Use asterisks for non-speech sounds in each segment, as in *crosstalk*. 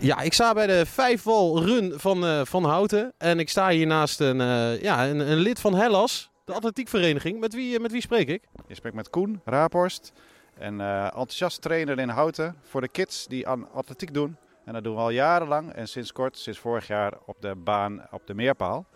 Ja, ik sta bij de vijfwal run van, eh, van Houten. En ik sta hier naast een, eh, ja, een, een lid van Hellas, de atletiekvereniging. Met wie, eh, met wie spreek ik? Je spreekt met Koen Raaphorst, een eh, enthousiast trainer in Houten voor de kids die aan atletiek doen. En dat doen we al jarenlang en sinds kort, sinds vorig jaar op de baan op de Meerpaal.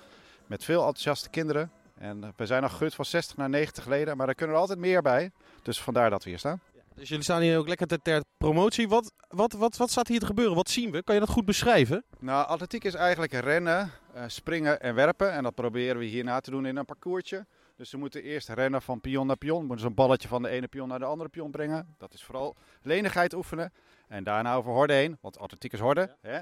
Met veel enthousiaste kinderen. En we zijn al gegroeid van 60 naar 90 leden, maar er kunnen er altijd meer bij. Dus vandaar dat we hier staan. Dus jullie staan hier ook lekker ter, ter promotie. Wat, wat, wat, wat staat hier te gebeuren? Wat zien we? Kan je dat goed beschrijven? Nou, atletiek is eigenlijk rennen, eh, springen en werpen. En dat proberen we hierna te doen in een parcoursje. Dus ze moeten eerst rennen van pion naar pion. Moeten ze een balletje van de ene pion naar de andere pion brengen. Dat is vooral lenigheid oefenen. En daarna over horde heen, want atletiek is horde. Hè?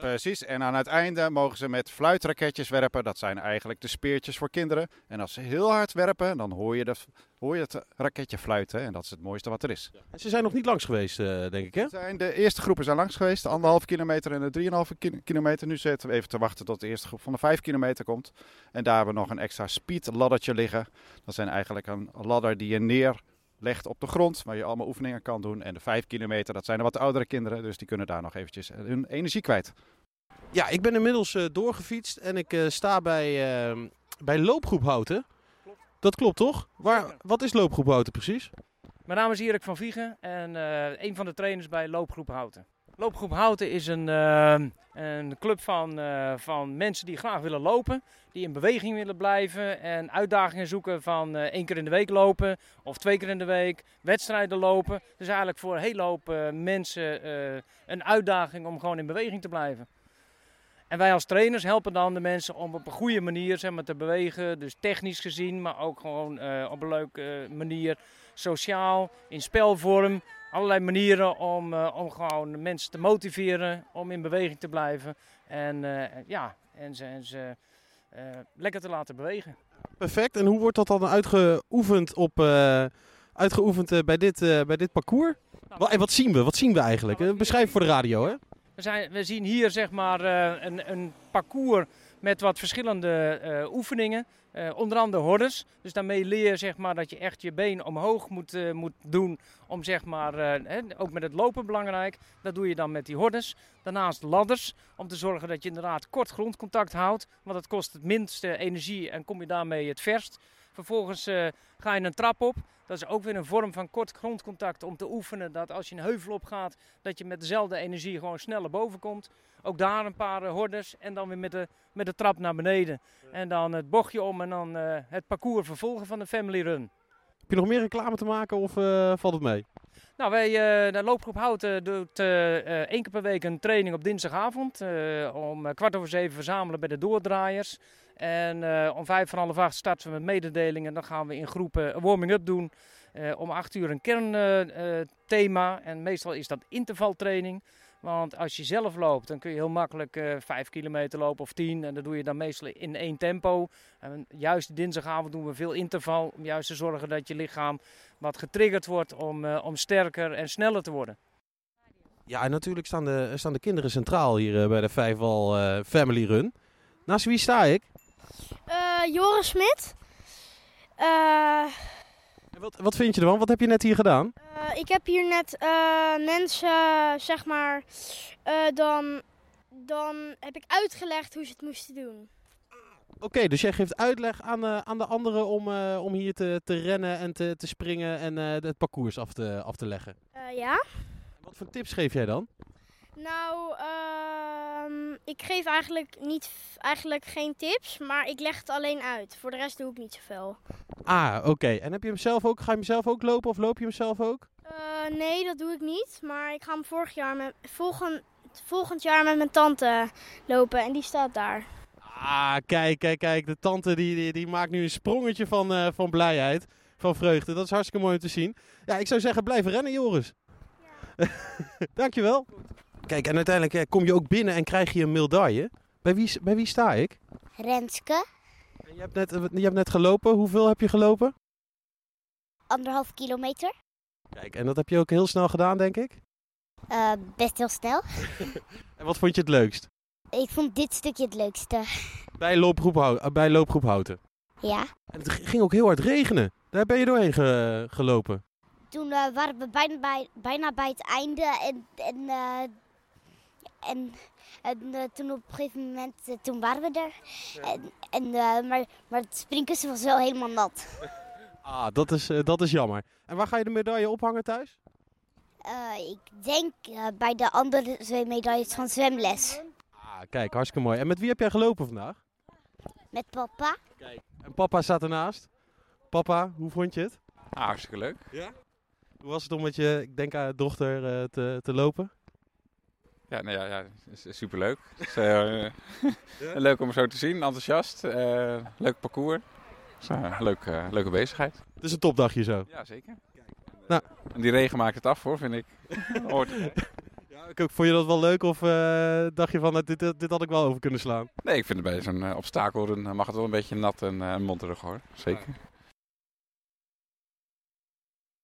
Precies. En aan het einde mogen ze met fluitraketjes werpen. Dat zijn eigenlijk de speertjes voor kinderen. En als ze heel hard werpen, dan hoor je, de, hoor je het raketje fluiten. En dat is het mooiste wat er is. En ze zijn nog niet langs geweest, eh, denk ik, hè? Zijn de eerste groepen zijn langs geweest, de anderhalve kilometer en de drieënhalve ki- kilometer. Nu zitten we even te wachten tot de eerste groep van de vijf kilometer komt. En daar hebben we nog een extra speed laddertje liggen. Dat zijn eigenlijk een ladder die je neerlegt op de grond, waar je allemaal oefeningen kan doen. En de vijf kilometer, dat zijn de wat oudere kinderen, dus die kunnen daar nog eventjes hun energie kwijt. Ja, ik ben inmiddels eh, doorgefietst en ik eh, sta bij, eh, bij Loopgroep Houten. Dat klopt toch? Waar, wat is Loopgroep Houten precies? Mijn naam is Erik van Viegen en eh, een van de trainers bij Loopgroep Houten. Loopgroep Houten is een, eh, een club van, eh, van mensen die graag willen lopen, die in beweging willen blijven en uitdagingen zoeken van eh, één keer in de week lopen of twee keer in de week, wedstrijden lopen. Dus eigenlijk voor een hele hoop eh, mensen een uitdaging om gewoon in beweging te blijven. En wij als trainers helpen dan de mensen om op een goede manier zeg maar, te bewegen. Dus technisch gezien, maar ook gewoon op een leuke manier. Sociaal, in spelvorm. Allerlei manieren om, eh, om gewoon mensen te motiveren om in beweging te blijven. En, eh, ja, en ze, en ze eh, lekker te laten bewegen. Perfect. En hoe wordt dat dan uitgeoefend, op, uitgeoefend bij, dit, bij dit parcours? Wa- en wat zien we? Wat zien we eigenlijk? Eh, Beschrijf voor de radio, hè? We, zijn, we zien hier zeg maar een, een parcours met wat verschillende eh, oefeningen. Eh, onder andere hordes. Dus daarmee leer je zeg maar, dat je echt je been omhoog moet, eh, moet doen. Om zeg maar, hè, ook met het lopen belangrijk. Dat doe je dan met die hordes. Daarnaast ladders. Om te zorgen dat je inderdaad kort grondcontact houdt. Want dat kost het minste energie en kom je daarmee het verst. Vervolgens eh, ga je een trap op. Dat is ook weer een vorm van kort grondcontact om te oefenen dat als je een heuvel op gaat, dat je met dezelfde energie gewoon sneller boven komt. Ook daar een paar eh, hordes en dan weer met de, met de trap naar beneden. En dan het bochtje om en dan eh, het parcours vervolgen van de Family Run. Heb je nog meer reclame te maken of eh, valt het mee? Nou, wij, eh, de loopgroep Houten doet eh, eh, één keer per week een training op dinsdagavond. om kwart over zeven verzamelen bij de doordraaiers. En om vijf van half acht starten we met mededelingen. Dan gaan we in groepen een warming-up doen. Om acht uur een kernthema. en meestal is dat intervaltraining. Want als je zelf loopt, dan kun je heel makkelijk eh vijf kilometer lopen of tien. En dat doe je dan meestal in één tempo. En juist dinsdagavond doen we veel interval. Om juist te zorgen dat je lichaam wat getriggerd wordt om, eh, om sterker en sneller te worden. Ja, en natuurlijk staan de, staan de kinderen centraal hier eh, bij de Vijfwal Family Run. Naast wie sta ik? Eh, Joris Smit. Eh, En Wat, wat vind je ervan? Wat heb je net hier gedaan? eh, ik heb hier net eh, mensen, zeg maar, eh, dan, dan heb ik uitgelegd hoe ze het moesten doen. Oké, dus jij geeft uitleg aan, aan de anderen om, om hier te, te rennen en te, te springen en het parcours af te, af te leggen. Ja. Wat voor tips geef jij dan? Nou, ehm, ik geef eigenlijk, niet, eigenlijk geen tips, maar ik leg het alleen uit. Voor de rest doe ik niet zoveel. Ah, oké. En heb je hem zelf ook, ga je hem zelf ook lopen of loop je hem zelf ook? Eh, nee, dat doe ik niet. Maar ik ga hem vorig jaar met, volgend, volgend jaar met mijn tante lopen en die staat daar. Ah, kijk, kijk, kijk. De tante die, die, die maakt nu een sprongetje van, eh, van blijheid, van vreugde. Dat is hartstikke mooi om te zien. Ja, ik zou zeggen, blijf rennen, Joris. *laughs* Dankjewel. Kijk, en uiteindelijk eh, kom je ook binnen en krijg je een medaille. Bij wie, bij wie sta ik? Renske, En Je hebt, net, eh, je hebt net gelopen. Hoeveel heb je gelopen? anderhalf kilometer. Kijk, en dat heb je ook heel snel gedaan, denk ik. Eh, best heel snel. *laughs* En wat vond je het leukst? Ik vond dit stukje het leukste. Bij loopgroep, eh, bij loopgroep Houten. Ja. En het ging ook heel hard regenen. Daar ben je doorheen ge- gelopen. Toen waren we bijna bij, bijna bij het einde en, en, en, en eh, toen op een gegeven moment, eh, toen waren we er. En, en, eh, maar, maar het springkussen was wel helemaal nat. *laughs* Ah, dat is, dat is jammer. En waar ga je de medaille ophangen thuis? Eh, ik denk bij de andere twee medailles van zwemles. Ah, kijk, hartstikke mooi. En met wie heb jij gelopen vandaag? Met papa. En papa staat ernaast. Papa, hoe vond je het? Ah, hartstikke leuk. Hoe was het om met je, ik denk aan dochter, eh, te, te lopen? Ja, nou ja, ja superleuk. Eh, *laughs* *laughs* Leuk om zo te zien, enthousiast. eh, leuk parcours. Dus, eh, leuk, leuke bezigheid. Het is een topdagje zo. Ja, zeker. Nou. En die regen maakt het af hoor, vind ik. *laughs* Hoort. Ja. Vond je dat wel leuk of dacht je van, dit, dit, dit had ik wel over kunnen slaan? Nee, ik vind het bij zo'n eh, obstakelrun mag het wel een beetje nat en uh, monterig hoor. Zeker.